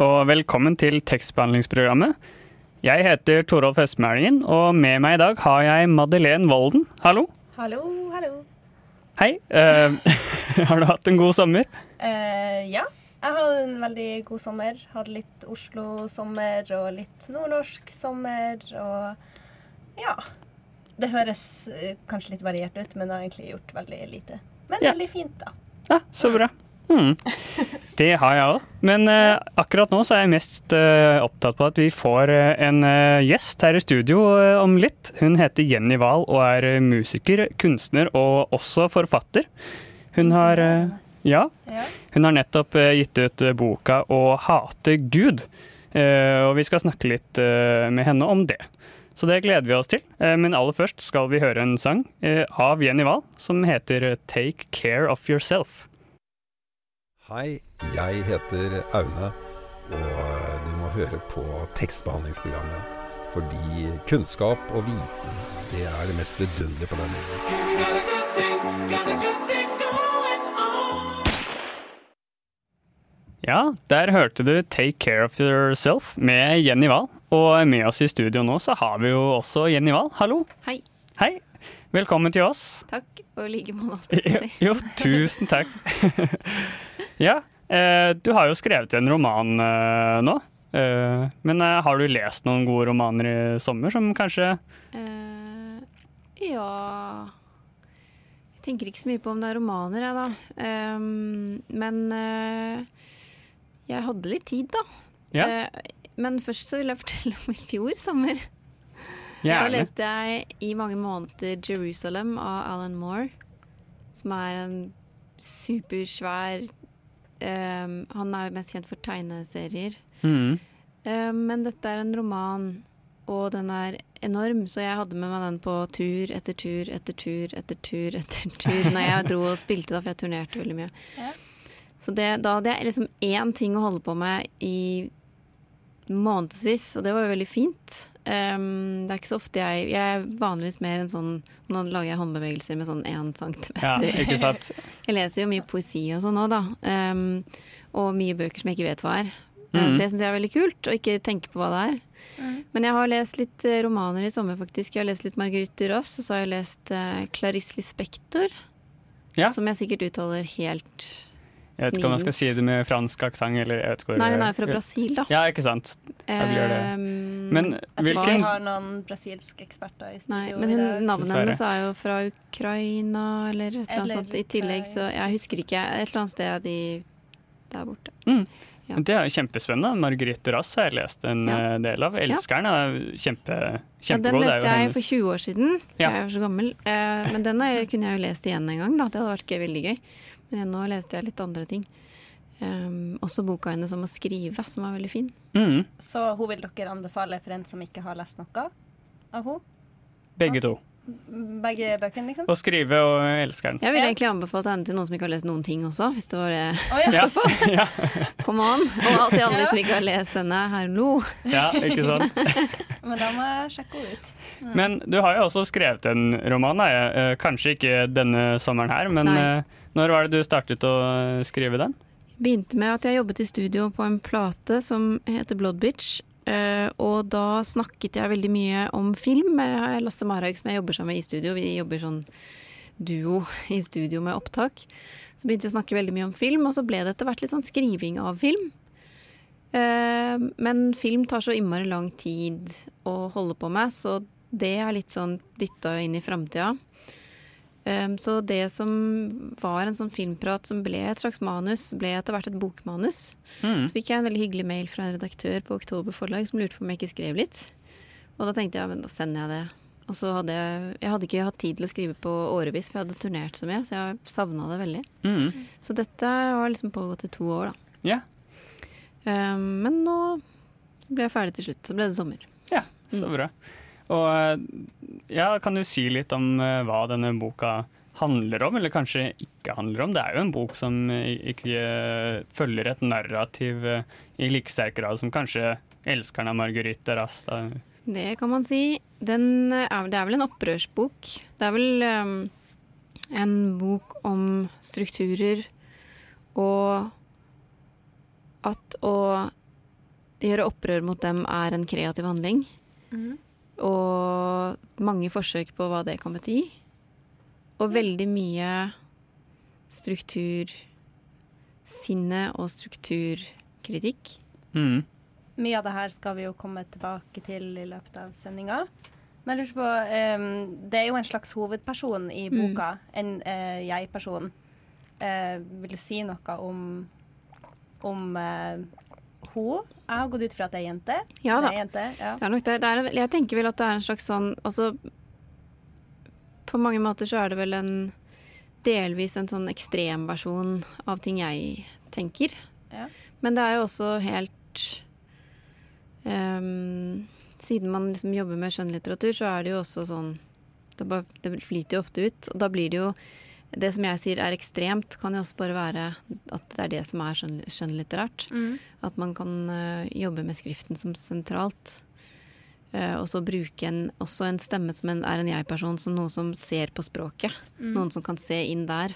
Og velkommen til tekstbehandlingsprogrammet. Jeg heter Torolf Østmælingen, og med meg i dag har jeg Madeleine Volden. Hallo. Hallo, hallo. Hei. Uh, har du hatt en god sommer? Uh, ja, jeg hadde en veldig god sommer. Hadde litt Oslo-sommer og litt nordnorsk sommer og ja. Det høres eh, kanskje litt variert ut, men jeg har egentlig gjort veldig lite. Men Ja. veldig fint, da. Ja, så bra. Hmm. Det har jeg òg. Men uh, akkurat nå så er jeg mest uh, opptatt på at vi får uh, en gjest her i studio om litt. Hun heter Jenny Wahl og er musiker, kunstner og også forfatter. Hun har ja, hun har nettopp gitt ut boka 'Å hate Gud'. Og vi skal snakke litt med henne om det. Så det gleder vi oss til. Men aller først skal vi høre en sang av Jenny Wahl som heter 'Take Care of Yourself'. Hei, jeg heter Aune, og du må høre på tekstbehandlingsprogrammet. Fordi kunnskap og viten, det er det mest vidunderlige på denne jorden. Ja, der hørte du 'Take Care of Yourself' med Jenny Wahl. Og med oss i studio nå så har vi jo også Jenny Wahl. Hallo. Hei. Hei. Velkommen til oss. Takk, og i like måte. Jo, jo tusen takk. ja, eh, du har jo skrevet en roman eh, nå. Eh, men har du lest noen gode romaner i sommer som kanskje Eh, ja Jeg tenker ikke så mye på om det er romaner, jeg, da. Men eh, jeg hadde litt tid, da. Ja, Eh, men først så vil jeg fortelle om i fjor sommer. Da leste jeg i mange måneder 'Jerusalem' av Alan Moore. Som er en supersvær ehm, Han er jo mest kjent for tegneserier. Mm. Um, Men dette er en roman, og den er enorm, så jeg hadde med meg den på tur etter tur etter tur etter tur etter tur når jeg dro og spilte, da, for jeg turnerte veldig mye. Ja. Så det, da hadde jeg liksom én ting å holde på med i månedsvis, og det var jo veldig fint. Um, det er ikke så ofte jeg Jeg er vanligvis mer en sånn Nå lager jeg håndbevegelser med sånn én centimeter. Ja, ikke sant. Jeg leser jo mye poesi og sånn òg, da. Um, og mye bøker som jeg ikke vet hva er. Mm. Det syns jeg er veldig kult, å ikke tenke på hva det er. Men jeg har lest litt eh, romaner i sommer, faktisk. Jeg har lest litt Marguerite Duras, og så har jeg lest uh, Clarice Lispector. Ja. Som jeg sikkert uttaler helt Jeg vet ikke om jeg skal si det med fransk aksent eller jeg vet ikke hvor Nei, hun er fra Brasil, da. Ja, ikke sant. Jeg vil gjøre det. Um, Men Jeg tror hvilken vi har noen brasilske eksperter i studio. Nei, men hun, navnet hennes er jo fra Ukraina, eller et eller annet sånt. I tillegg, så jeg husker ikke. Et eller annet sted de der borte. Mm. Ja. Det er jo kjempespennende. Marguerite Duras har jeg lest en Ja. eh, del av. Elskeren er kjempe, Ja, den kjempegod. det er leste jeg for 20 år siden. Ja. Jeg er jo så gammel. Eh, men den kunne jeg jo lest igjen en gang. Da. Det hadde vært gøy, veldig gøy. Men nå leste jeg litt andre ting. Um, også boka hennes om å skrive, som var veldig fin. Mm, Så hun vil dere anbefale for en som ikke har lest noe av henne? begge to. Begge bøkene, liksom? Å skrive og elskeren. Jeg ville egentlig anbefalt henne til noen som ikke har lest noen ting også, hvis det var det. Å, ja. på. ja, Come on! Og til alle Ja. som ikke har lest denne, hallo! ja, ikke sant. Men da må jeg sjekke henne ut. Men du har jo også skrevet en roman. Da. Eh, Kanskje ikke denne sommeren her, men Nei. eh, når var det du startet å eh, skrive den? Begynte med at jeg jobbet i studio på en plate som heter Blood Bitch. Eh, og da snakket jeg veldig mye om film med Lasse Marhaug, som jeg jobber sammen med i studio. Vi jobber sånn duo i studio med opptak. Så begynte vi å snakke veldig mye om film, og så ble det etter hvert litt sånn skriving av film. Eh, men film tar så innmari lang tid å holde på med, så det er litt sånn dytta inn i framtida. Um, så det som var en sånn filmprat som ble et slags manus, ble etter hvert et bokmanus. Mm. Så fikk jeg en veldig hyggelig mail fra en redaktør på Oktober forlag som lurte på om jeg ikke skrev litt. Og da tenkte jeg ja, men da sender jeg det. Og så hadde jeg, jeg hadde ikke hatt tid til å skrive på årevis, for jeg hadde turnert så mye. Så jeg savna det veldig. Mm. Så dette har liksom pågått i to år, da. Ja. Um, men nå ble jeg ferdig til slutt. Så ble det sommer. ja, så Mm. Og eh, ja, kan du si litt om eh, hva denne boka handler om, eller kanskje ikke handler om? Det er jo en bok som eh, ikke følger et narrativ i like sterk grad som kanskje 'Elskeren av Marguerite Rasta'. Det kan man si. Den er, det er vel en opprørsbok. Det er vel um, en bok om strukturer og at å gjøre opprør mot dem er en kreativ handling. Mhm. Og mange forsøk på hva det kan bety. Og veldig mye struktursinne og strukturkritikk. Mm. Mye av det her skal vi jo komme tilbake til i løpet av sendinga. Men jeg lurer på um, Det er jo en slags hovedperson i Mm. boka, en uh, jeg-person. Uh, vil du si noe om om eh, hun? Jeg har gått ut fra at det er jente. Ja da. Det er jente, ja. Det er nok det. det er, jeg tenker vel at det er en slags sånn Altså På mange måter så er det vel en delvis en sånn ekstremversjon av ting jeg tenker. Ja. Men det er jo også helt um, Siden man liksom jobber med skjønnlitteratur, så er det jo også sånn det, bare, det flyter jo ofte ut. Og da blir det jo Det som jeg sier er ekstremt, kan jo også bare være at det er det som er skjønnlitterært. Mm. At man kan uh, jobbe med skriften som sentralt. Uh, og så bruke en, også en stemme som en, er en jeg-person, som noen som ser på språket. Noen som kan se inn der.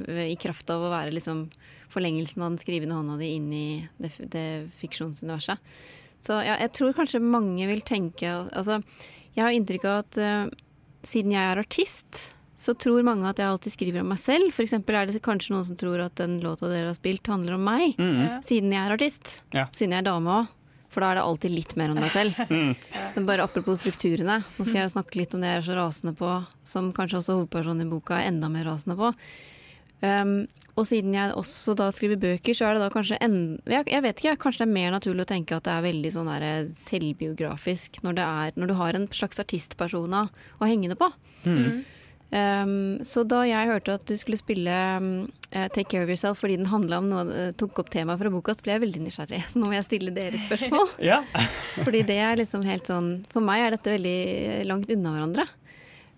Uh, I kraft av å være liksom forlengelsen av den skrivende hånda di inn i det, det fiksjonsuniverset. Så ja, jeg tror kanskje mange vil tenke Altså, jeg har inntrykk av at siden jeg er artist, så tror mange at jeg alltid skriver om meg selv. For eksempel er det kanskje noen som tror at den låta dere har spilt, handler om meg. Mm. -hmm. Siden jeg er artist. Ja. Siden jeg er dame òg. For da er det alltid litt mer om deg selv. Mm. Men bare apropos strukturene. Nå skal jeg snakke litt om det jeg er så rasende på, som kanskje også hovedpersonen i boka er enda mer rasende på. Um, og siden jeg også da skriver bøker, så er det da kanskje en, jeg, jeg vet ikke, kanskje det er mer naturlig å tenke at det er veldig sånn der selvbiografisk når, det er, når du har en slags artistpersona å henge det på. Mm. Um, så da jeg hørte at du skulle spille um, eh, Take Care of Yourself fordi den handla om noe, eh, tok opp temaet fra boka, så ble jeg veldig nysgjerrig. Så nå må jeg stille dere spørsmål. Ja. Fordi det er liksom helt sånn For meg er dette veldig langt unna hverandre.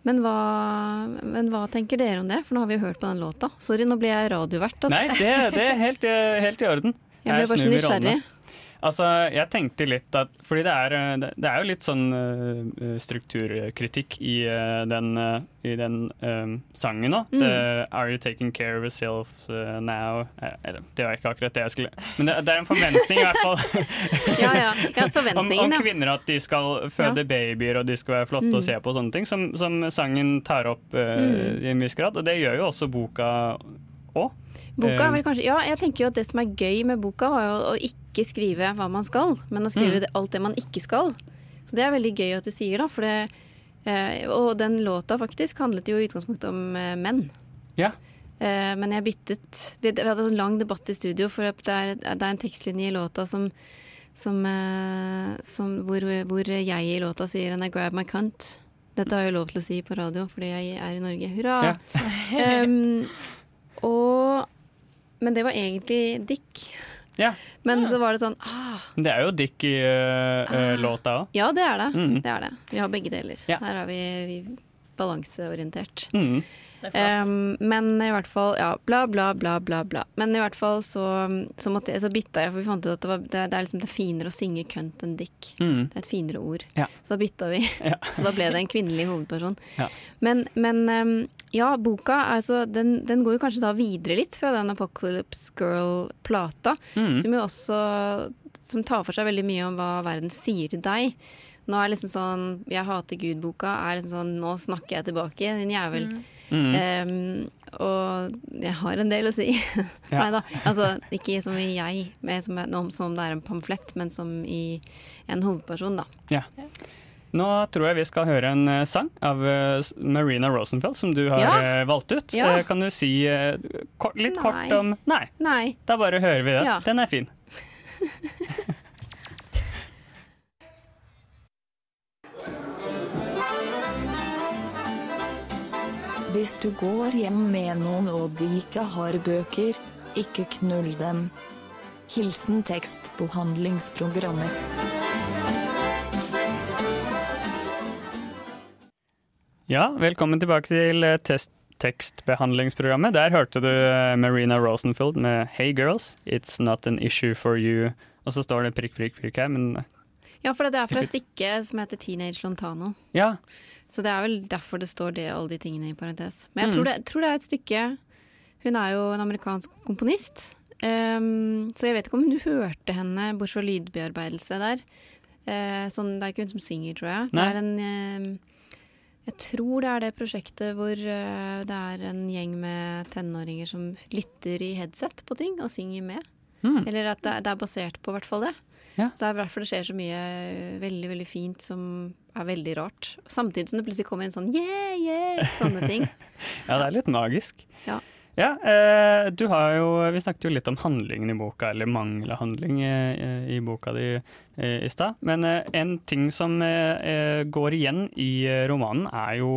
Men hva, men hva tenker dere om det? For nå har vi jo hørt på den låta. Sorry, nå blir jeg radiovert. Altså. Nei, det, det er helt, eh, helt i orden. jeg ble bare så nysgjerrig. Altså, jeg tenkte litt at Fordi det er, eh, det- er jo litt sånn uh, strukturkritikk i uh, den, uh, i den sangen nå. Mm. The, Are you taking care of yourself now? Det var ikke akkurat det jeg skulle Men det, det er en forventning, i hvert fall. Ja, ja. ja om, om kvinner at de skal føde babyer og de skal være flotte Mm. å se på og sånne ting, som, som sangen tar opp Mm. i en viss grad. Og det gjør jo også boka òg. Boka Eh. er vel kanskje Ja, jeg tenker jo at det som er gøy med boka, var jo å ikke skrive hva man skal, men å skrive Mm. alt det man ikke skal. Så det er veldig gøy at du sier, da. For det, eh, og den låta faktisk handlet jo i utgangspunktet om eh, menn. Ja. Eh, men jeg byttet Vi hadde en lang debatt i studio, for det er, det er en tekstlinje i låta som, som, som hvor, hvor jeg i låta sier 'and I grab my cunt'. Dette har jeg lov til å si på radio fordi jeg er i Norge. Hurra! um, og Men det var egentlig Dick. Ja. Men så var det sånn ah, Det er jo Dick i uh, ah. låta òg. Ja, det er det. Mm. Det er det. Vi har begge deler. Ja. Her er vi, vi balanseorientert. Mm. Um, men i hvert fall Ja, bla, bla, bla, bla. bla. Men i hvert fall så, så, måtte jeg, så bytta jeg, for vi fant ut at det, var, det, det er liksom det er finere å synge kønt enn dick. Mm. Det er et finere ord. Ja. Så da bytta vi. Ja. Så da ble det en kvinnelig hovedperson. Ja. Men, men um, ja, boka altså, den, den går jo kanskje da videre litt fra den Apocalypse Girl-plata, Mm. som jo også som tar for seg veldig mye om hva verden sier til deg. Nå er liksom sånn 'Jeg hater Gud'-boka er liksom sånn 'Nå snakker jeg tilbake, din jævel'. Mm. Um, og jeg har en del å si. Ja. Nei da. Altså, ikke som i jeg, som, som om det er en pamflett, men som i en hovedperson, da. Ja. Nå tror jeg vi skal høre en eh, sang av eh, Marina Rosenfeld, som du har Ja. eh, valgt ut. Ja. Kan du si litt Nei. kort om Nei, Nei. da bare hører vi det. Ja. Den er fin. Hvis du går hjem med noen og de ikke har bøker, ikke knull dem. Hilsen tekstbehandlingsprogrammet. Ja, velkommen tilbake til eh, test tekstbehandlingsprogrammet. Der hørte du eh, Marina Rosenfield med 'Hey girls, it's not an issue for you'. Og så står det prikk, prikk, prikk her, men Ja, for det er fra et stykke som heter Teenage Lontano. ja. Så det er vel derfor det står det, alle de tingene i parentes. Men jeg tror, Mm. det, tror det er et stykke Hun er jo en amerikansk komponist. um, så jeg vet ikke om du hørte henne, bortsett fra lydbearbeidelse der. Uh, sånn, det er ikke hun som synger, tror jeg. Nei. Det er en Uh, Jeg tror det er det prosjektet hvor uh, det er en gjeng med tenåringer som lytter i headset på ting og synger med. Mm. Eller at det, det er basert på hvert fall det. Ja. Så det er derfor det skjer så mye eh, veldig veldig fint som er veldig rart. Samtidig som det plutselig kommer en sånn yeah, yeah, sånne ting. ja, det er litt magisk. Ja. Ja, eh, du har jo, Vi snakket jo litt om handlingen i boka, eller mangel av handling eh, i boka di eh, i stad. Men eh, en ting som går igjen i romanen, er jo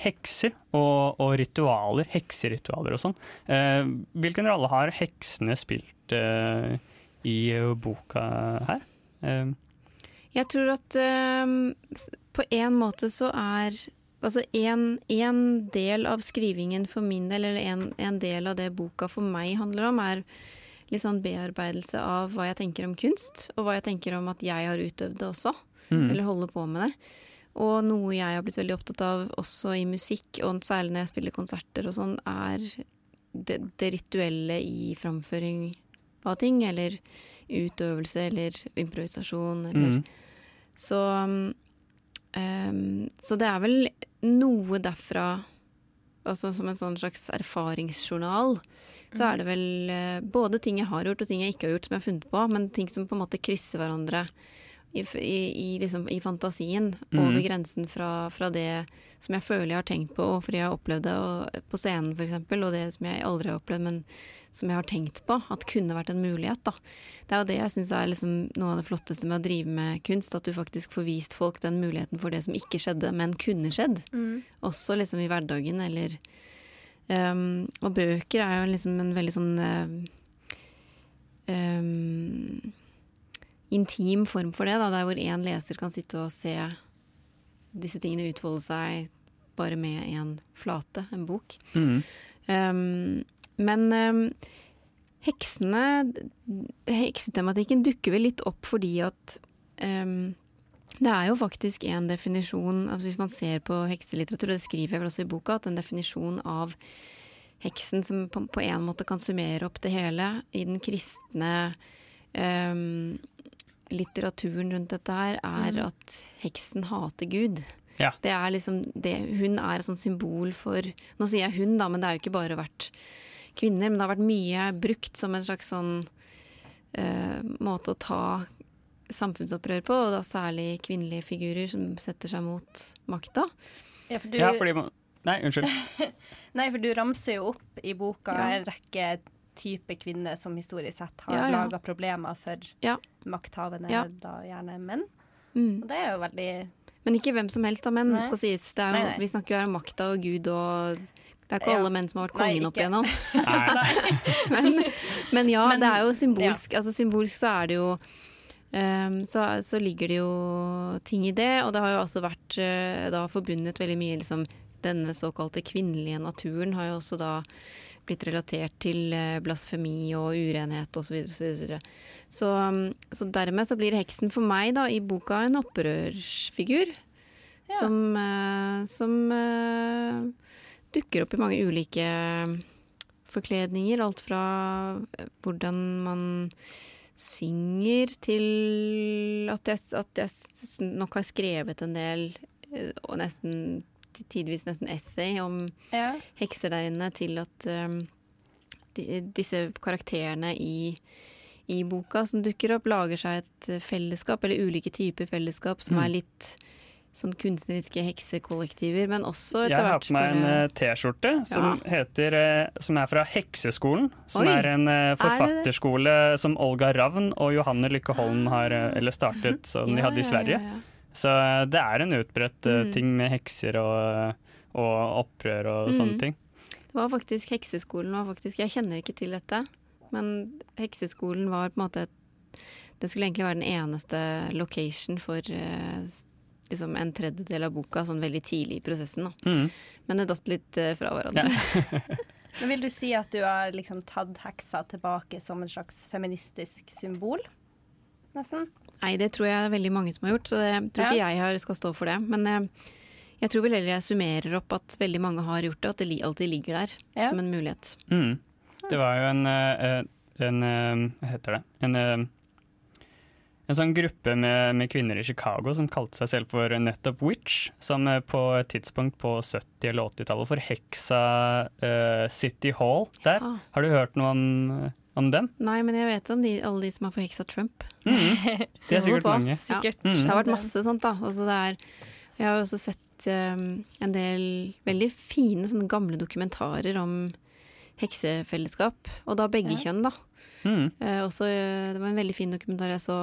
hekser og, og ritualer. Hekseritualer og sånn. Hvilken rolle har heksene spilt eh, i boka her? Eh, Jeg tror at ehm, på en måte så er Altså en, en del av skrivingen for min del, eller en, en del av det boka for meg handler om, er litt sånn bearbeidelse av hva jeg tenker om kunst, og hva jeg tenker om at jeg har utøvd det også, mm. eller holder på med det. Og noe jeg har blitt veldig opptatt av også i musikk, og særlig når jeg spiller konserter og sånn, er det, det rituelle i framføring av ting, eller utøvelse, eller improvisasjon, eller Mm. så, um, så det er vel noe derfra Altså som en sånn slags erfaringsjournal. Så er det vel eh, både ting jeg har gjort og ting jeg ikke har gjort som jeg har funnet på, men ting som på en måte krysser hverandre i, i, i, liksom, i fantasien. mm. Over grensen fra, fra det som jeg føler jeg har tenkt på, og fordi jeg har opplevd det og, på scenen f.eks., og det som jeg aldri har opplevd, men som jeg har tenkt på at kunne vært en mulighet. Da. Det er jo det jeg syns er liksom noe av det flotteste med å drive med kunst, at du faktisk får vist folk den muligheten for det som ikke skjedde, men kunne skjedd. Også liksom i hverdagen, eller um, Og bøker er jo liksom en veldig sånn uh, um, intim form for det, da, der hvor én leser kan sitte og se disse tingene utfolde seg bare med en flate, en bok. Mm. Um, men um, heksene Heksetematikken dukker vel litt opp fordi at um, det er jo faktisk en definisjon altså Hvis man ser på hekselitteratur, og det skriver jeg vel også i boka, at en definisjon av heksen som på, på en måte kan summere opp det hele i den kristne um, litteraturen rundt dette her, er at heksen hater Gud. Ja. Det er liksom det, hun er et sånt symbol for Nå sier jeg hun, da, men det har jo ikke bare vært kvinner. Men det har vært mye brukt som en slags sånn uh, måte å ta samfunnsopprør på, og da særlig kvinnelige figurer som setter seg mot makta. Ja, for du, ja, fordi man Nei, unnskyld. nei, for du ramser jo opp i boka Ja. en rekke typer kvinner som historisk sett har Ja, ja. laga problemer for Ja. makthavende, Ja. da gjerne menn. Mm. Og det er jo veldig Men ikke hvem som helst av menn, Nei. skal sies. Det jo, Nei, nei. Vi snakker jo her om makta og Gud og Det er ikke Ja. alle menn som har vært Nei, kongen opp igjennom. Nei. men, men ja, Men- det er jo symbolsk. Altså symbolsk så er det jo um, så, så ligger det jo ting i det, og det har jo også vært uh, da forbundet veldig mye liksom Denne såkalte kvinnelige naturen har jo også da blitt relatert til eh, blasfemi og urenhet osv. Så, videre, så, så, um, så dermed så blir heksen for meg da i boka en opprørsfigur. Ja. Som, eh, som eh, dukker opp i mange ulike forkledninger. Alt fra hvordan man synger, til at jeg, at jeg nok har skrevet en del, og nesten tidvis nesten essay om Ja. hekser der inne, til at um, de, disse karakterene i, i boka som dukker opp, lager seg et fellesskap, eller ulike typer fellesskap, som Mm. er litt sånn kunstneriske heksekollektiver, men også etter hvert Jeg har på meg en eh, T-skjorte som, heter, eh, som er fra Hekseskolen. Som Oi. er en forfatterskole forfatterskole som Olga Ravn og Johanne Lykke Holm har eh, eller startet, som de hadde i ja, Sverige. ja, ja. Så eh, det er en utbredt eh, Mm. ting med hekser og, og opprør og mm. sånne ting. Det var faktisk Hekseskolen var faktisk Jeg kjenner ikke til dette, men Hekseskolen var på en måte Det skulle egentlig være den eneste location for eh, liksom en tredjedel av boka, sånn veldig tidlig i prosessen. Da. Mm. Men det datt litt eh, fra hverandre. Men vil du si at du har liksom tatt heksa tilbake som en slags feministisk symbol? Nesten? Nei, det tror jeg det er veldig mange som har gjort, så det, jeg tror ikke jeg har, skal stå for det. Men eh, jeg tror vel heller jeg summerer opp at veldig mange har gjort det, at det alltid ligger der Ja. som en mulighet. Mm. Det var jo en, en, en eh, Hva heter det? En, eh, en sånn gruppe med, med kvinner i Chicago som kalte seg selv for nettopp Witch, som eh, på et tidspunkt på 70- eller 80-tallet forheksa uh, City Hall der. Ja. Har du hørt noe om, om den? Nei, men jeg vet om de, alle de som har forheksa Trump. De er sikkert på. mange. Sikkert. Mm. Det har vært masse sånt, da. Altså, det er, jeg har også sett um, en del veldig fine sånne gamle dokumentarer om heksefellesskap, og da begge Ja. kjønn, da. Mm. Uh, også, eh, det var en veldig fin dokumentar jeg så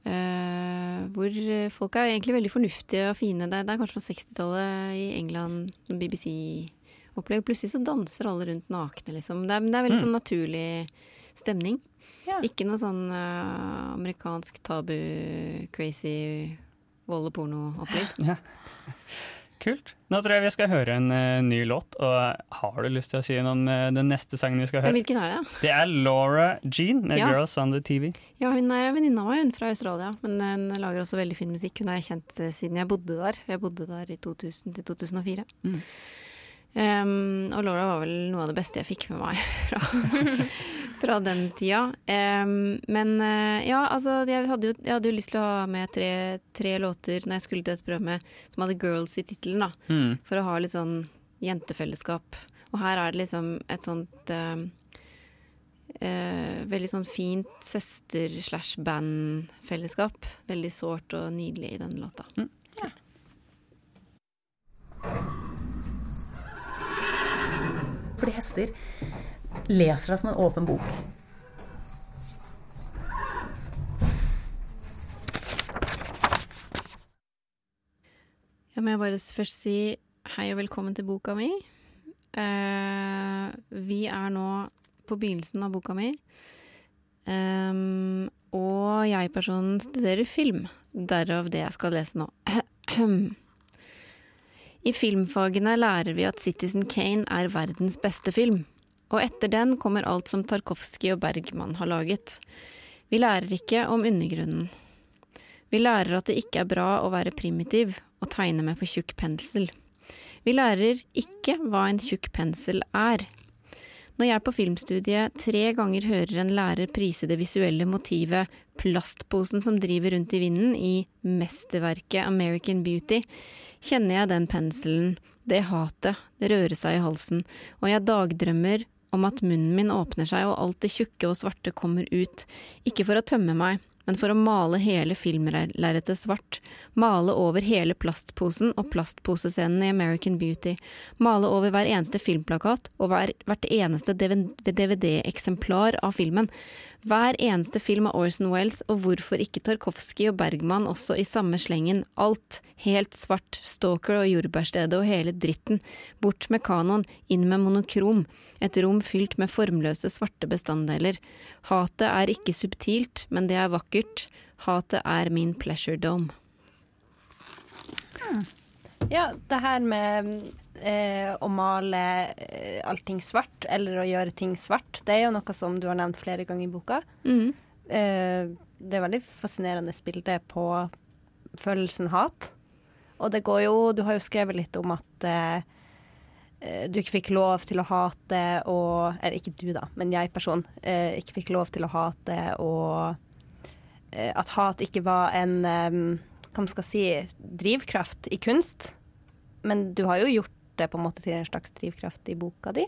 Uh, hvor eh, folk er egentlig veldig fornuftige og fine. Det, det er kanskje fra 60-tallet i England, sånn BBC-opplegg. Plutselig så danser alle rundt nakne, liksom. Det er, det er veldig Mm. sånn naturlig stemning. Ja. Ikke noe sånn uh, amerikansk tabu, crazy vold og porno-opplegg. Kult. Nå tror jeg vi skal høre en uh, ny låt, og har du lyst til å si noe om uh, den neste sangen vi skal høre? Hvilken er det? Det er Laura Jean med Ja. 'Girls on the TV'. Ja, hun er venninna mi, hun fra Australia. Men hun lager også veldig fin musikk. Hun er kjent eh, siden jeg bodde der. Jeg bodde der i 2000 til 2004. Mm. Um, og Laura var vel noe av det beste jeg fikk med meg fra, fra den tida. Um, men uh, ja, altså jeg hadde, jo, jeg hadde jo lyst til å ha med tre, tre låter når jeg skulle til et program som hadde 'Girls' i tittelen, da. Mm. For å ha litt sånn jentefellesskap. Og her er det liksom et sånt uh, uh, Veldig sånn fint søster-slash-band-fellesskap. Veldig sårt og nydelig i denne låta. Fordi hester leser deg som en åpen bok. Jeg må bare først si hei og velkommen til boka mi. Uh, vi er nå på begynnelsen av boka mi. Um, og jeg-personen studerer film. Derav det jeg skal lese nå. I filmfagene lærer vi at Citizen Kane er verdens beste film. Og etter den kommer alt som Tarkovskij og Bergman har laget. Vi lærer ikke om undergrunnen. Vi lærer at det ikke er bra å være primitiv og tegne med for tjukk pensel. Vi lærer ikke hva en tjukk pensel er. Når jeg på filmstudiet tre ganger hører en lærer prise det visuelle motivet plastposen som driver rundt i vinden i mesterverket American Beauty, kjenner jeg den penselen, det hatet, røre seg i halsen, og jeg dagdrømmer om at munnen min åpner seg og alt det tjukke og svarte kommer ut, ikke for å tømme meg, men for å male hele filmlerretet svart, male over hele plastposen og plastposescenen i American Beauty, male over hver eneste filmplakat og hver, hvert eneste DVD-eksemplar av filmen, hver eneste film av Orson Wells, og hvorfor ikke Tarkovskij og Bergman også i samme slengen, alt, helt svart, Stalker og Jordbærstedet og hele dritten, bort med kanon, inn med monokrom, et rom fylt med formløse svarte bestanddeler. Hatet er ikke subtilt, men det er vakkert. Hatet er min pleasure dome. Ja, det her med eh, å male eh, allting svart, eller å gjøre ting svart, det er jo noe som du har nevnt flere ganger i boka. Mm. Eh, det er veldig fascinerende bilde på følelsen hat. Og det går jo Du har jo skrevet litt om at eh, eh, du ikke fikk lov til å hate og Eller ikke du, da, men jeg-person. Eh, ikke fikk lov til å hate og eh, At hat ikke var en hva man skal si, drivkraft i kunst. Men du har jo gjort det på en måte til en slags drivkraft i boka di.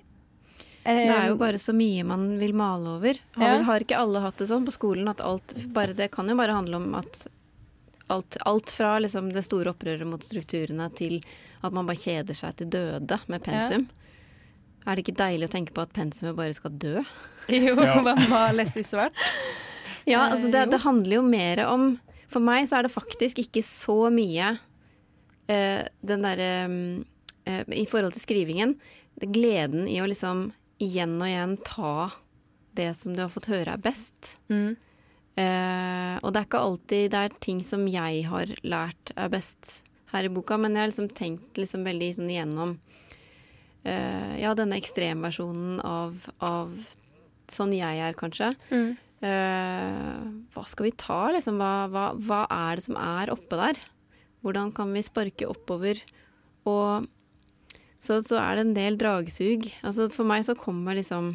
Det er jo bare så mye man vil male over. Har, Ja. har ikke alle hatt det sånn på skolen at alt bare, Det kan jo bare handle om at alt, alt fra liksom det store opprøret mot strukturene til at man bare kjeder seg til døde med pensum. Er det ikke deilig å tenke på at pensumet bare skal dø? Jo, Ja. man males i svart. Ja, Eh, altså det, det handler jo mer om For meg så er det faktisk ikke så mye uh, den derre mm, eh, I forhold til skrivingen, det gleden i å liksom igjen og igjen ta det som du har fått høre er best. Mm. Eh, og det er ikke alltid det er ting som jeg har lært er best her i boka, men jeg har liksom tenkt liksom veldig sånn igjennom eh, ja, denne ekstremversjonen av, av sånn jeg er, kanskje. Mm. Uh, hva skal vi ta, liksom? Hva, hva, hva er det som er oppe der? Hvordan kan vi sparke oppover? Og så, så er det en del dragsug. Altså for meg så kommer liksom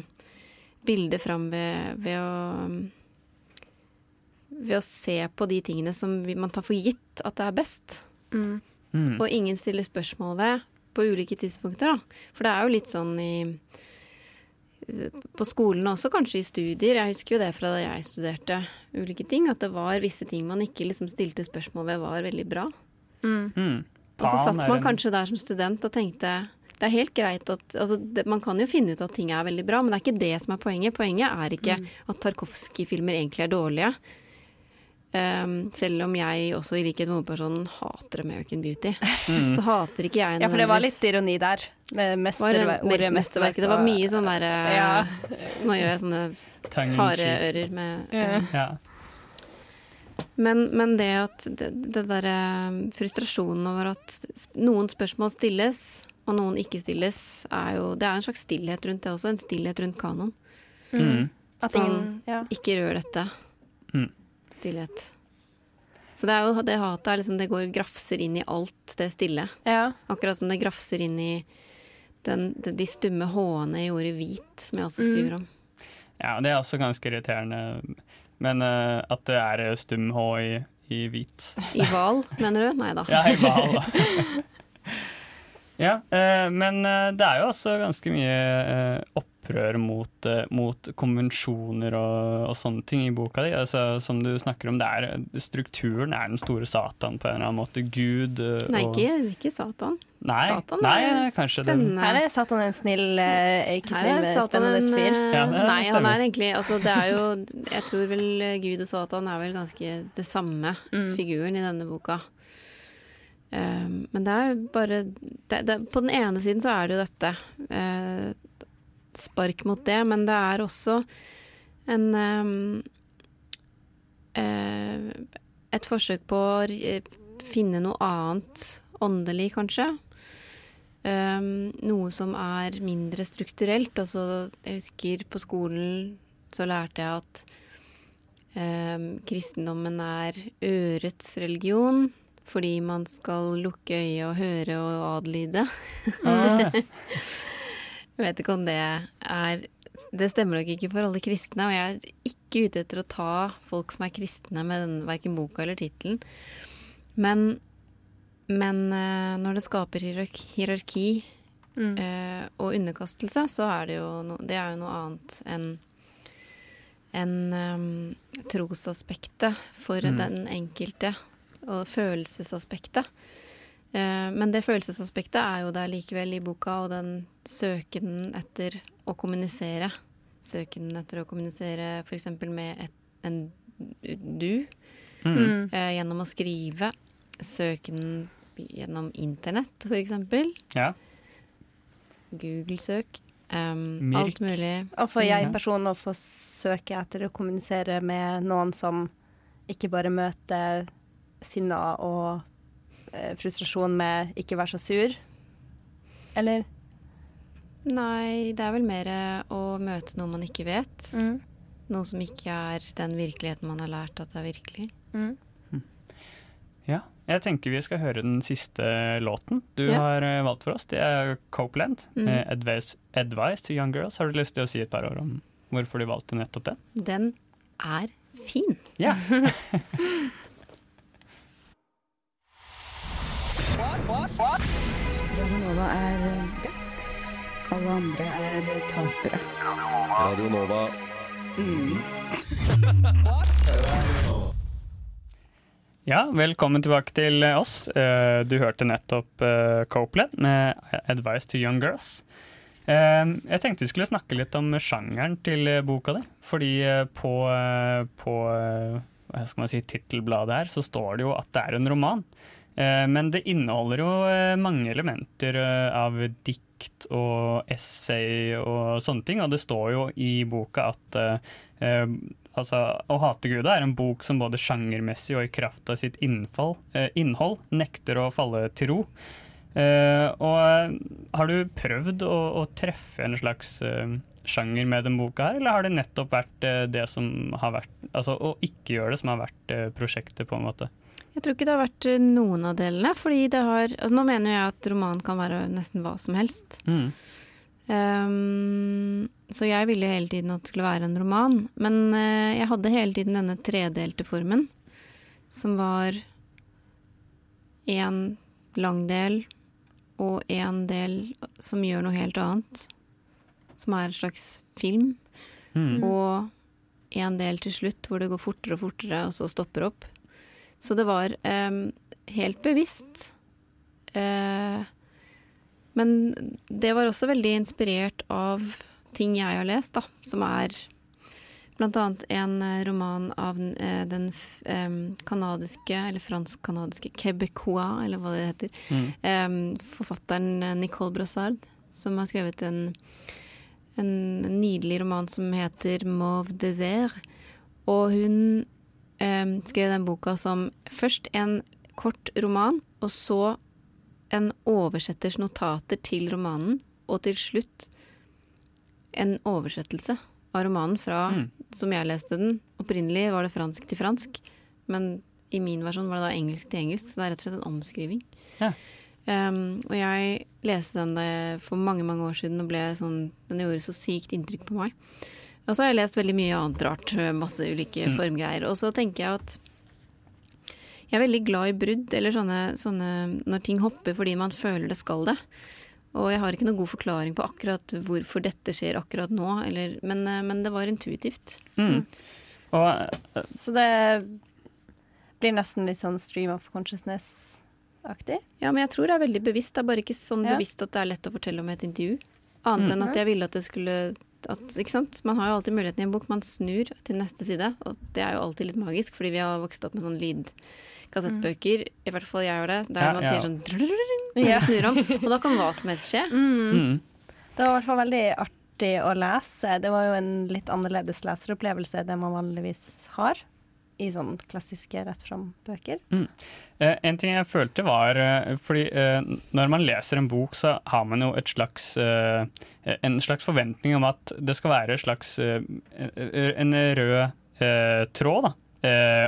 bildet fram ved, ved å ved å se på de tingene som man tar for gitt at det er best. Mm. Mm. Og ingen stiller spørsmål ved på ulike tidspunkter. Da. For det er jo litt sånn i På skolen også, kanskje i studier. Jeg husker jo det fra da jeg studerte ulike ting. At det var visse ting man ikke liksom stilte spørsmål ved var veldig bra. Mm. Mm. Og så satt man kanskje der som student og tenkte det er helt greit at altså, det, Man kan jo finne ut at ting er veldig bra, men det er ikke det som er poenget. Poenget er ikke at Tarkovskij-filmer egentlig er dårlige. Um, selv om jeg også i likhet med hovedpersonen hater American Beauty. Så hater ikke jeg Ja, for det var litt ironi der. Med var ordet mesterverket. Det var mye sånn derre Ja. Nå gjør jeg sånne harde ører med Ja. Ja. Men, men det at det, det derre frustrasjonen over at noen spørsmål stilles, og noen ikke stilles, er jo Det er en slags stillhet rundt det også. En stillhet rundt kanon. Mm. At Sånn- ingen Ja. Ikke rør dette. Mm. Stillhet. Så det er jo det hatet er liksom Det går grafser inn i alt det stille. ja. Akkurat som det grafser inn i den, de, de stumme h-ene i ordet hvit, som jeg også Mm. skriver om. ja, det er også ganske irriterende. Men uh, at det er stum H i, i hvit. I hval, mener du? Nei da. Ja, i hval, da. ja, eh, men eh, det er jo også ganske mye eh, opprør mot, eh, mot konvensjoner og, og sånne ting i boka di. Altså, som du snakker om, det er, strukturen er den store satan på en eller annen måte. Gud eh, Nei, og ikke, ikke Satan. Nei, Satan nei, er kanskje den Spennende. Her er Satan en snill, eh, ikke snill, spennende en, fyr. Ja, Nei, han er egentlig altså, Det er jo Jeg tror vel Gud og Satan er vel ganske det samme Mm. figuren i denne boka. Um, men det er bare det, det, På den ene siden så er det jo dette. eh, spark mot det, men det er også en um, eh, Et forsøk på å eh, finne noe annet åndelig, kanskje. Um, noe som er mindre strukturelt. Altså, jeg husker på skolen så lærte jeg at kristendommen er ørets religion. Fordi man skal lukke øyet og høre og adlyde. Ah, Jeg vet ikke om det er Det stemmer nok ikke for alle kristne, og jeg er ikke ute etter å ta folk som er kristne med den, verken boka eller tittelen. Men, men eh, når det skaper hierarki, hierarki Mm. eh, og underkastelse, så er det jo no, det er jo noe annet enn enn um, trosaspektet for Mm. den enkelte, og følelsesaspektet. Eh, men det følelsesaspektet er jo der likevel i boka, og den søkenden etter å kommunisere. Søkenden etter å kommunisere f.eks. med et, en du, mm. Mm. eh, gjennom å skrive. Søkenden gjennom internett, f.eks. Ja. Google-søk. Um, alt mulig. Og for jeg-personen å få søke etter å kommunisere med noen som ikke bare møter sinna og eh, frustrasjon med 'ikke være så sur'. Eller? Nei, det er vel mer å møte noe man ikke vet. Mm. Noe som ikke er den virkeligheten man har lært at det er virkelig. Mm. Ja, jeg tenker vi skal høre den siste låten du Ja. har eh, valgt for oss. Det er Copeland, Mm. eh, advice, 'Advice to Young Girls'. Har du lyst til å si et par ord om hvorfor du valgte nettopp den? Den er fin. Ja. Radionova er best. Alle andre er tapere. Radio Nova. ja, velkommen tilbake til oss. Eh, Du hørte nettopp eh, Copeland med 'Advice to Young Girls'. Eh, Jeg tenkte vi skulle snakke litt om sjangeren til eh, boka di. Fordi eh, på, eh, på eh, hva skal man si, tittelbladet her så står det jo at det er en roman. Eh, men det inneholder jo eh, mange elementer eh, av dikt og essay og sånne ting. Og det står jo i boka at altså, Å hate Gud er en bok som både sjangermessig og i kraft av sitt innfall, innhold nekter å falle til ro. og har du prøvd å, å treffe en slags sjanger med den boka her, eller har det nettopp vært det som har vært Altså å ikke gjøre det, som har vært prosjektet, på en måte? Jeg tror ikke det har vært eh, noen av delene. fordi det har, altså Nå mener jeg at roman kan være nesten hva som helst. Mm. Um, så jeg ville hele tiden at det skulle være en roman. Men uh, jeg hadde hele tiden denne tredelte formen, som var én lang del og én del som gjør noe helt annet. Som er en slags film. Mm. Og en del til slutt hvor det går fortere og fortere, og så stopper opp. Så det var um, helt bevisst. Uh, men det var også veldig inspirert av ting jeg har lest, da, som er blant annet en eh, roman av den kanadiske, eller fransk-kanadiske Quebecois, eller hva det heter, mm. forfatteren Nicole Brassard, som har skrevet en, en nydelig roman som heter 'Mauve désert'. Og hun um, skrev den boka som først en kort roman, og så en oversetters notater til romanen, og til slutt en oversettelse av romanen fra mm. som jeg leste den. Opprinnelig var det fransk til fransk, men i min versjon var det da engelsk til engelsk, så det er rett og slett en omskriving. Ja. Um, og jeg leste den eh, for mange mange år siden og ble sånn Den gjorde så sykt inntrykk på meg. Og så har jeg lest veldig mye annet rart, eh, masse ulike mm. formgreier. Og så tenker jeg at jeg er veldig glad i brudd, eller sånne, sånne når ting hopper fordi man føler det skal det. Og jeg har ikke noen god forklaring på akkurat hvorfor dette skjer akkurat nå, eller, men, eh, men, det var intuitivt. Mm. mm. Og, uh, så det blir nesten litt sånn stream of consciousness-aktig? Ja, men jeg tror det er veldig bevisst. Det er bare ikke sånn ja. bevisst at det er lett å fortelle om et intervju. Annet mm. enn at jeg ville at det skulle at, Man har jo alltid muligheten i en bok. Man snur til neste side, og det er jo alltid litt magisk, fordi vi har vokst opp med sånn lydkassettbøker. Mm. I hvert fall jeg gjør det. Der ja, man sier sånn ja. snur om, og da kan hva som helst skje. Mm. Det var i hvert fall veldig artig å lese. Det var jo en litt annerledes leseropplevelse enn det man vanligvis har i sånn klassiske rett fram-bøker. Mm. Eh, en ting jeg følte var eh, fordi eh, når man leser en bok, så har man jo et slags, eh, en slags forventning om at det skal være et slags, eh, en rød tråd. da.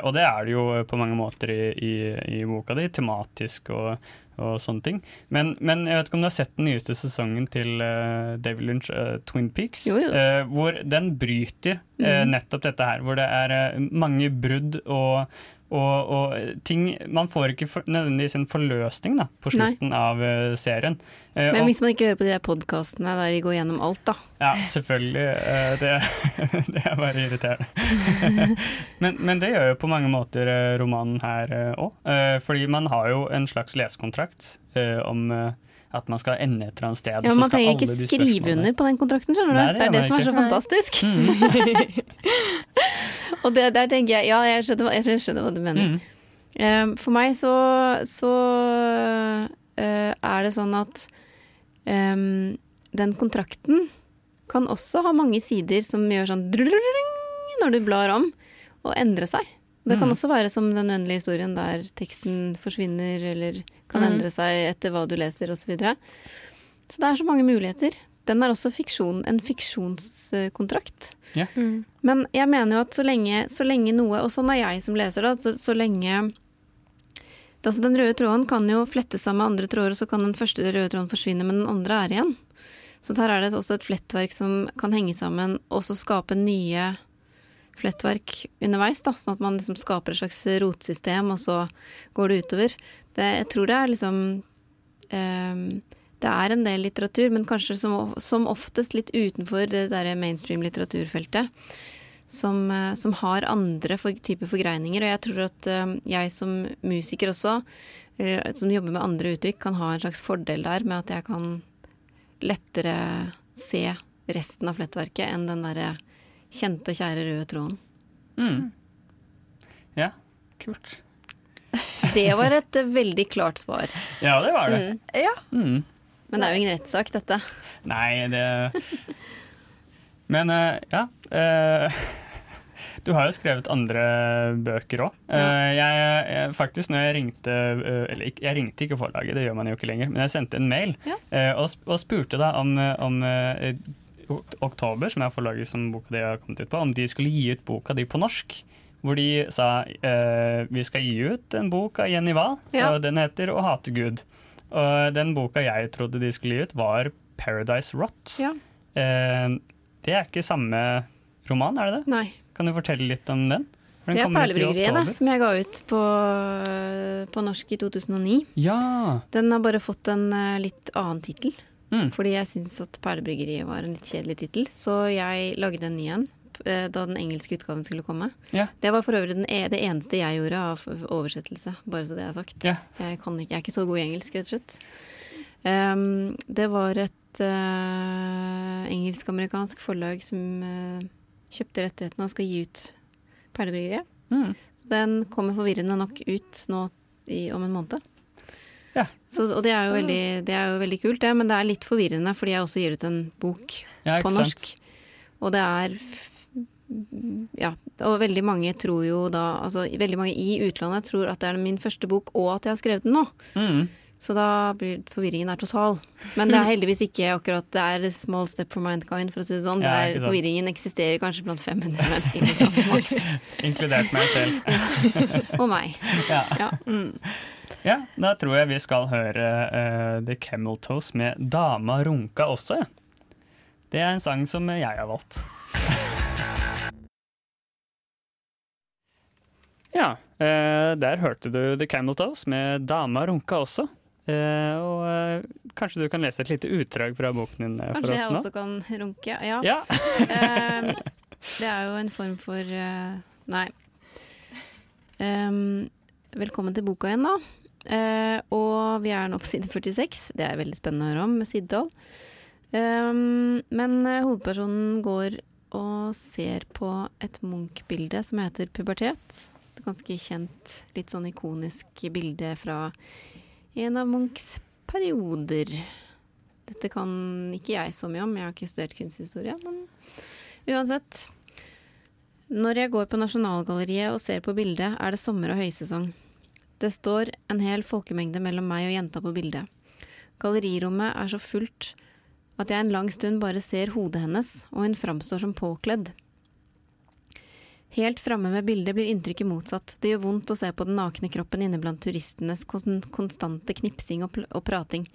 Og det er det jo på mange måter i, i, i boka di, tematisk og, og sånne ting. Men, men, jeg vet ikke om du har sett den nyeste sesongen til uh, David Lynch, uh, Twin Peaks? Jo, jo. Uh, hvor den bryter uh, nettopp dette her. Hvor det er mange brudd og, og, og ting Man får ikke for, nødvendigvis en forløsning da, på Nei. slutten av uh, serien. Uh, Men hvis man ikke hører på de der podkastene der de går gjennom alt, da. ja, selvfølgelig. Uh, Det, det er bare irriterende. men, men det gjør jo på mange måter romanen her òg. Fordi man har jo en slags lesekontrakt om at man skal ende et eller annet sted. Ja, Man trenger ikke skrive under på den kontrakten, skjønner du. Nei, det det, er det som er så ikke. fantastisk. Mm. Og det, der tenker jeg Ja, jeg skjønner, jeg skjønner hva du mener. Mm. Um, for meg så, så uh, er det sånn at um, den kontrakten kan også ha mange sider som gjør sånn når du blar om, og endre seg. Det kan Mm. også være som den uendelige historien der teksten forsvinner eller kan Mm. endre seg etter hva du leser osv. Så, videre. så det er så mange muligheter. Den er også fiksjon, en fiksjonskontrakt. Ja. Men jeg mener jo at så lenge, så lenge noe, og sånn er jeg som leser det, så, så lenge altså Den røde tråden kan jo flette seg med andre tråder, og så kan den første røde tråden forsvinne, men den andre er igjen. Så her er det også et flettverk som kan henge sammen, og så skape nye flettverk underveis, da, sånn at man liksom skaper et slags rotsystem, og så går det utover. Det, jeg tror det er liksom ehm, Det er en del litteratur, men kanskje som, som oftest litt utenfor det derre mainstream litteraturfeltet. Som, eh, som har andre for, typer forgreininger. Og jeg tror at eh, jeg som musiker også, eller som jobber med andre uttrykk, kan ha en slags fordel der med at jeg kan lettere se resten av flettverket enn den derre kjente, kjære røde tråden. Mm. Ja, kult. Det var et veldig klart svar. Ja, det var det. Mm. Ja. Mm. Men det er jo ingen rettssak, dette. Nei, det Men eh, ja. eh, du har jo skrevet andre bøker òg. jeg, jeg, faktisk når jeg ringte eh, Eller jeg ringte ikke forlaget, det gjør man jo ikke lenger, men jeg sendte en mail Ja. eh, og, og spurte da om, eh, om eh, Oktober, som er forlaget som boka di har kommet ut på, om de skulle gi ut boka di på norsk. Hvor de sa eh, vi skal gi ut en bok av Jenny Wahl, Ja. og den heter 'Å hate Gud'. Og den boka jeg trodde de skulle gi ut, var 'Paradise Rot'. Ja. Eh, det er ikke samme roman, er det det? Nei. Kan du fortelle litt om den? Den Det er Perlebryggeriet, som jeg ga ut på, på norsk i 2009. Ja! Den har bare fått en eh, litt annen tittel. Mm. Fordi jeg syns at Perlebryggeriet var en litt kjedelig tittel. Så jeg lagde en ny en da den engelske utgaven skulle komme. Ja. Det var for øvrig den, e- det eneste jeg gjorde av oversettelse, bare så det er sagt. Ja. Jeg, kan ikke, jeg er ikke så god i engelsk, rett og slett. Um, det var et uh, engelsk-amerikansk forlag som uh, kjøpte rettighetene og skal gi ut Perlebryggeriet. Mm. Så den kommer forvirrende nok ut nå i, om en måned. Ja. Så, og det er, jo veldig, det er jo veldig kult, det, men det er litt forvirrende fordi jeg også gir ut en bok Ja, på på sant? norsk. Og det er Ja, og veldig mange tror jo da Altså veldig mange i utlandet tror at det er min første bok, og at jeg har skrevet den nå. Mm. Så da blir forvirringen er total. Men det er heldigvis ikke akkurat Det er a small step for mankind, for å si det sånn. Ja, det er, forvirringen eksisterer kanskje blant 500 mennesker, liksom, maks. Inkludert meg selv. Og meg. Ja. Ja. ja, da tror jeg vi skal høre uh, The Camel Toes med 'Dama runka' også. Ja. Det er en sang som jeg har valgt. Ja, eh, der hørte du The Candle Toes med 'Dama runka' også. Eh, og eh, kanskje du kan lese et lite utdrag fra boken din eh, for Kanskje jeg oss nå? også kan runke? Ja. Ja. Eh, det er jo en form for eh, Nei. Em, velkommen til boka igjen, da. Eh, og vi er nå på side 46. Det er veldig spennende å høre om med sidetall. Em, men eh, hovedpersonen går og ser på et Munch-bilde som heter 'Pubertet'. Ganske kjent, litt sånn ikonisk bilde fra en av Munchs perioder. Dette kan ikke jeg så mye om, jeg har ikke studert kunsthistorie, men uansett. Når jeg går på Nasjonalgalleriet og ser på bildet, er det sommer og høysesong. Det står en hel folkemengde mellom meg og jenta på bildet. Gallerirommet er så fullt at jeg en lang stund bare ser hodet hennes, og hun framstår som påkledd. Helt framme ved bildet blir inntrykket motsatt. Det gjør vondt å se på den nakne kroppen inne blant turistenes konstante knipsing og, og prating.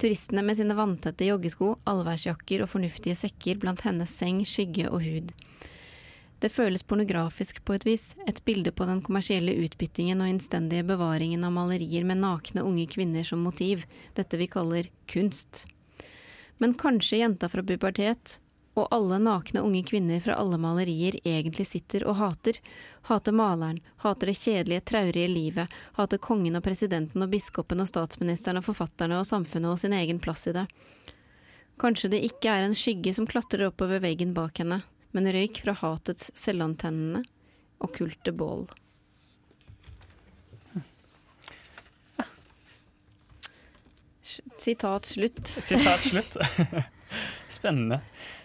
Turistene med sine vanntette joggesko, allværsjakker og fornuftige sekker blant hennes seng, skygge og hud. Det føles pornografisk på et vis, et bilde på den kommersielle utbyttingen og innstendige bevaringen av malerier med nakne unge kvinner som motiv, dette vi kaller kunst. Men kanskje jenta fra pubertet, og alle nakne unge kvinner fra alle malerier egentlig sitter og hater. Hater maleren, hater det kjedelige, traurige livet, hater kongen og presidenten og biskopen og statsministeren og forfatterne og samfunnet og sin egen plass i det. Kanskje det ikke er en skygge som klatrer oppover veggen bak henne, men røyk fra hatets selvantennende, okkulte bål. Sitat slutt. Sitat slutt. Spennende.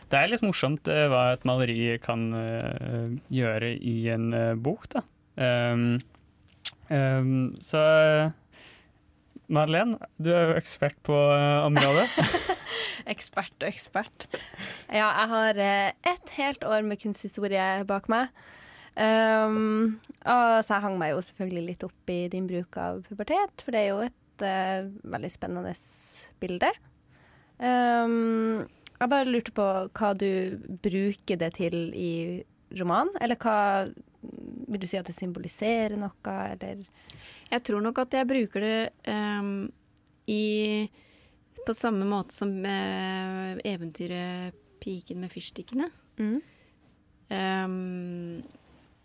Det er litt morsomt eh, hva et maleri kan eh, gjøre i en eh, bok, da. Um, um, så Madeleine, du er jo ekspert på området. ekspert og ekspert. Ja, jeg har ett helt år med kunsthistorie bak meg. Um, og så jeg hang meg jo selvfølgelig litt opp i din bruk av pubertet, for det er jo et uh, veldig spennende bilde. Um, jeg bare lurte på hva du bruker det til i romanen, eller hva Vil du si at det symboliserer noe, eller Jeg tror nok at jeg bruker det um, i På samme måte som uh, eventyret 'Piken med fyrstikkene'. Mm. Um,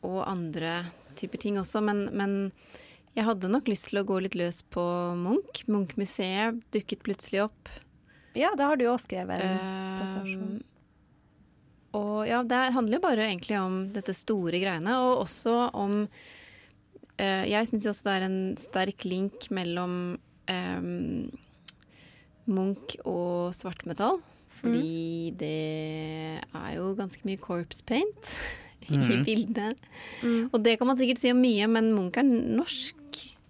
og andre typer ting også, men, men jeg hadde nok lyst til å gå litt løs på Munch. Munch-museet dukket plutselig opp. Ja, da har du også skrevet en passasje. Ehm, og ja, det handler jo bare egentlig om dette store greiene, og også om uh, Jeg syns også det er en sterk link mellom um, Munch og svartmetall. Fordi det er jo ganske mye corpse paint i mm. bildene. Og det kan man sikkert si om mye, men Munch er norsk.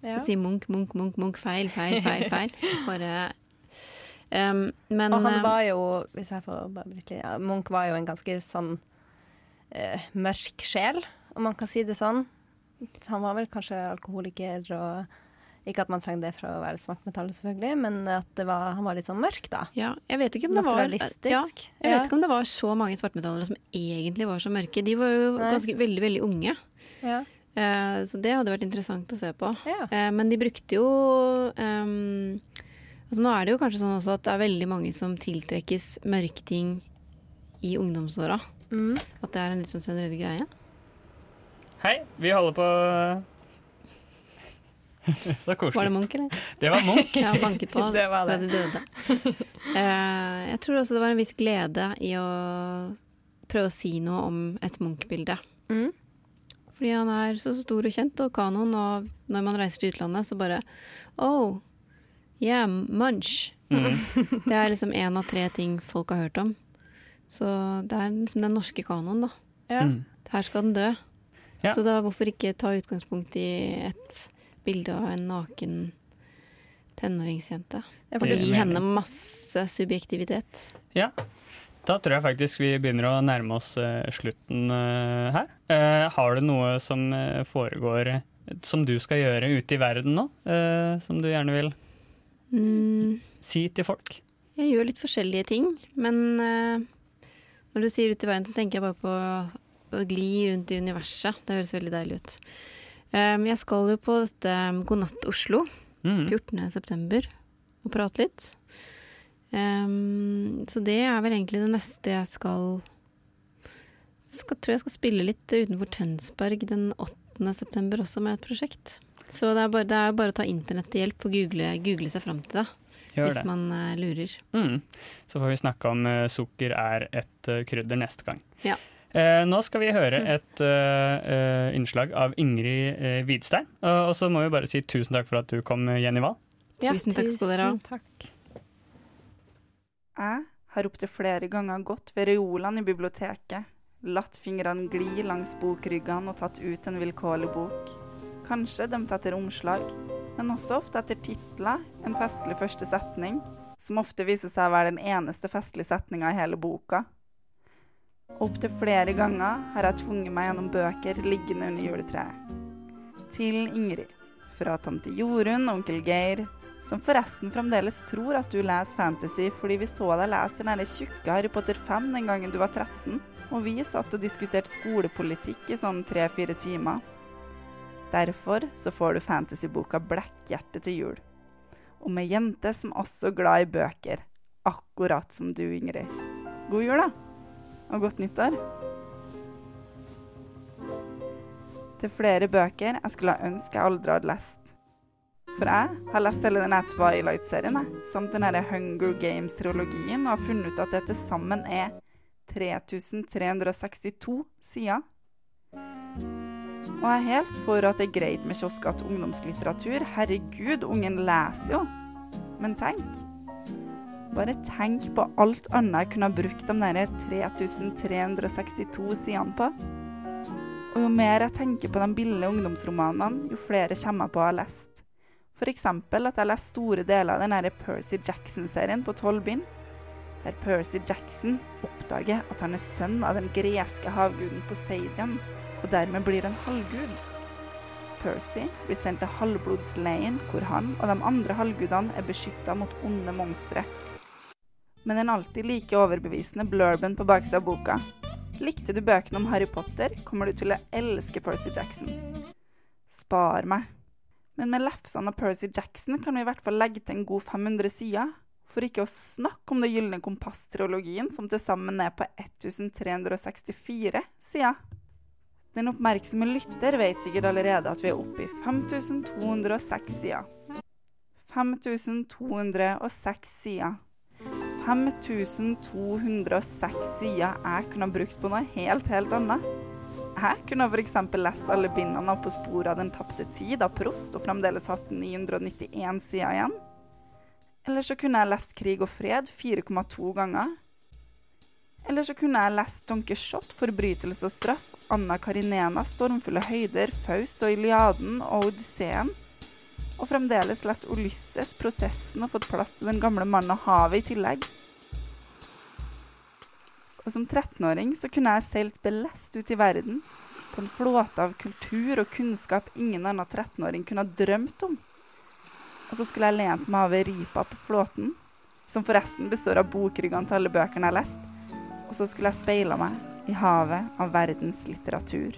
Ja. Si Munch, Munch, Munch, Munch, feil, feil, feil. feil. Bare um, Men Og han var jo, hvis jeg får bare bryte litt, ja, Munch var jo en ganske sånn uh, mørk sjel, om man kan si det sånn. Han var vel kanskje alkoholiker og Ikke at man trenger det for å være svartmetall, selvfølgelig, men at det var, han var litt sånn mørk, da. Ja, jeg vet ikke om det var Ja, jeg Ja. vet ikke om det var så mange svartmetallere som egentlig var så mørke. De var jo Nei. ganske veldig, veldig unge. Ja. Eh, så det hadde vært interessant å se på. Ja. Eh, men de brukte jo ehm, Altså nå er det jo kanskje sånn også at det er veldig mange som tiltrekkes mørketing i ungdomsåra. Mm. At det er en litt sånn generell greie. Hei, vi holder på Så koselig. Var det Munch, eller? Det var Munch. Ja, banket på Det var fra det. de døde. Uh, jeg tror også det var en viss glede i å prøve å si noe om et Munch-bilde. Mm. Fordi han er så stor og kjent, og kanoen, og når man reiser til utlandet, så bare Oh, yeah, Munch. Mm. Det er liksom én av tre ting folk har hørt om. Så det er liksom den norske kanoen, da. Ja. Mm. Her skal den dø. Ja. Så da hvorfor ikke ta utgangspunkt i et bilde av en naken tenåringsjente? Gi henne masse subjektivitet. Ja. Da tror jeg faktisk vi begynner å nærme oss eh, slutten eh, her. Eh, har du noe som foregår som du skal gjøre ute i verden nå? eh, som du gjerne vil Mm, si til folk? jeg gjør litt forskjellige ting, men uh, når du sier ut i veien, så tenker jeg bare på å gli rundt i universet. Det høres veldig deilig ut. Um, jeg skal jo på dette um, God natt Oslo Mm. 14. september og prate litt. Um, så det er vel egentlig det neste jeg skal skal, tror jeg skal spille litt utenfor Tønsberg den 8. september også med et prosjekt. Så det er bare, det er bare å ta internett til hjelp og google, google seg fram til det. Gjør hvis det. man uh, lurer. Mm. Så får vi snakke om uh, sukker er et uh, krydder neste gang. Ja. Eh, nå skal vi høre et eh, eh, innslag av Ingrid uh, Hvidstein. Og og så må vi bare si tusen takk for at du kom, Jenny Wahl. Tusen takk skal dere ha. Jeg har opptil flere ganger gått ved reolene i biblioteket, latt fingrene gli langs bokryggene og tatt ut en vilkårlig bok. Kanskje dømt etter omslag, men også ofte etter titler, en festlig første setning, som ofte viser seg å være den eneste festlige setninga i hele boka. Opptil flere ganger har jeg tvunget meg gjennom bøker liggende under juletreet. Til Ingrid, fra tante Jorunn og onkel Geir, som forresten fremdeles tror at du leser fantasy fordi vi så deg lese den der tjukke Harry Potter 5 den gangen du var 13, og vi satt og diskuterte skolepolitikk i sånn tre-fire timer. Derfor så får du fantasyboka Blekkhjerte til jul. Om ei jente som også er glad i bøker, akkurat som du, Ingrid. God jul, da! Og godt nyttår. Er flere bøker jeg skulle ha ønske jeg aldri hadde lest. For jeg har lest hele denne Twilight-serien, samt denne Hunger Games-trilogien, og har funnet ut at det til sammen er 3362 sider. Og jeg er helt for at det er greit med kiosker til ungdomslitteratur. Herregud, ungen leser jo. Men tenk. Bare tenk på alt annet jeg kunne ha brukt de der 3362 sidene på. Og jo mer jeg tenker på de billige ungdomsromanene, jo flere kommer jeg på å ha lest. F.eks. at jeg lest store deler av den der Percy Jackson-serien på tolv bind, der Percy Jackson oppdager at han er sønn av den greske havguden Poseidon, og dermed blir en halvgud. Percy blir sendt til halvblodsleiren, hvor han og de andre halvgudene er beskytta mot onde monstre. Men den alltid like overbevisende blurben på baksida av boka. Likte du bøkene om Harry Potter, kommer du til å elske Percy Jackson. Spar meg. Men med lefsene av Percy Jackson kan vi i hvert fall legge til en god 500 sider. For ikke å snakke om Det gylne kompass-trilogien, som til sammen er på 1364 sider. Den oppmerksomme lytter vet sikkert allerede at vi er oppe i 5206 sider. 5206 sider. 5206 sider jeg kunne ha brukt på noe helt, helt annet. Jeg kunne f.eks. lest alle bindene av På sporet av den tapte tid av Prost, og fremdeles hatt 991 sider igjen. Eller så kunne jeg lest Krig og fred 4,2 ganger. Eller så kunne jeg lest Don Quijote, Forbrytelse og straff, Anna Karinena, Stormfulle høyder, Faust og Iliaden og Odysseen. Og fremdeles lest Ulysses, Prosessen og fått plass til Den gamle mannen og havet i tillegg. Og som 13-åring så kunne jeg seilt belest ut i verden på en flåte av kultur og kunnskap ingen annen 13-åring kunne ha drømt om. Og så skulle jeg lent meg over ripa på flåten, som forresten består av bokryggene til alle bøkene jeg har lest. Og så skulle jeg speila meg i havet av verdens litteratur.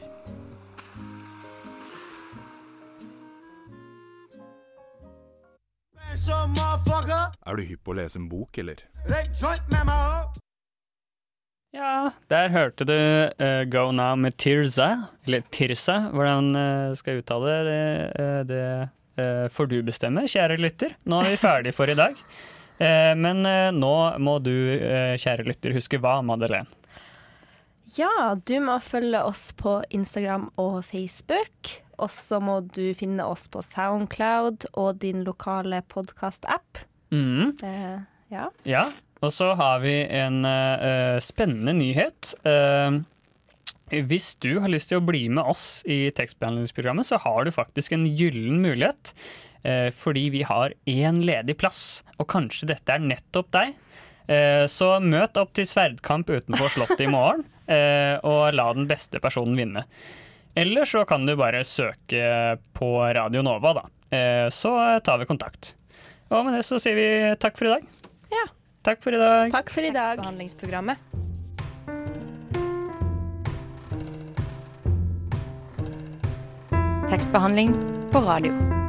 Er du hypp på å lese en bok, eller? Ja, der hørte du uh, Go Now med Tirza, eller Tirza, hvordan uh, skal jeg uttale det. Uh, det uh, får du bestemme, kjære lytter. Nå er vi ferdig for i dag. Men nå må du, kjære lytter, huske hva, Madeleine? Ja, du må følge oss på Instagram og Facebook. Og så må du finne oss på Soundcloud og din lokale podkast-app. Mm. ja. ja. Og så har vi en uh, spennende nyhet. Uh, hvis du har lyst til å bli med oss i tekstbehandlingsprogrammet, så har du faktisk en gyllen mulighet. Uh, fordi vi har én ledig plass, og kanskje dette er nettopp deg. så møt opp til sverdkamp utenfor Slottet i morgen, og la den beste personen vinne. Eller så kan du bare søke på Radio Nova, da. så tar vi kontakt. Og med det så sier vi takk for i dag. Ja. Takk for i dag. Takk for i dag. Tekstbehandlingsprogrammet. Tekstbehandling på radio.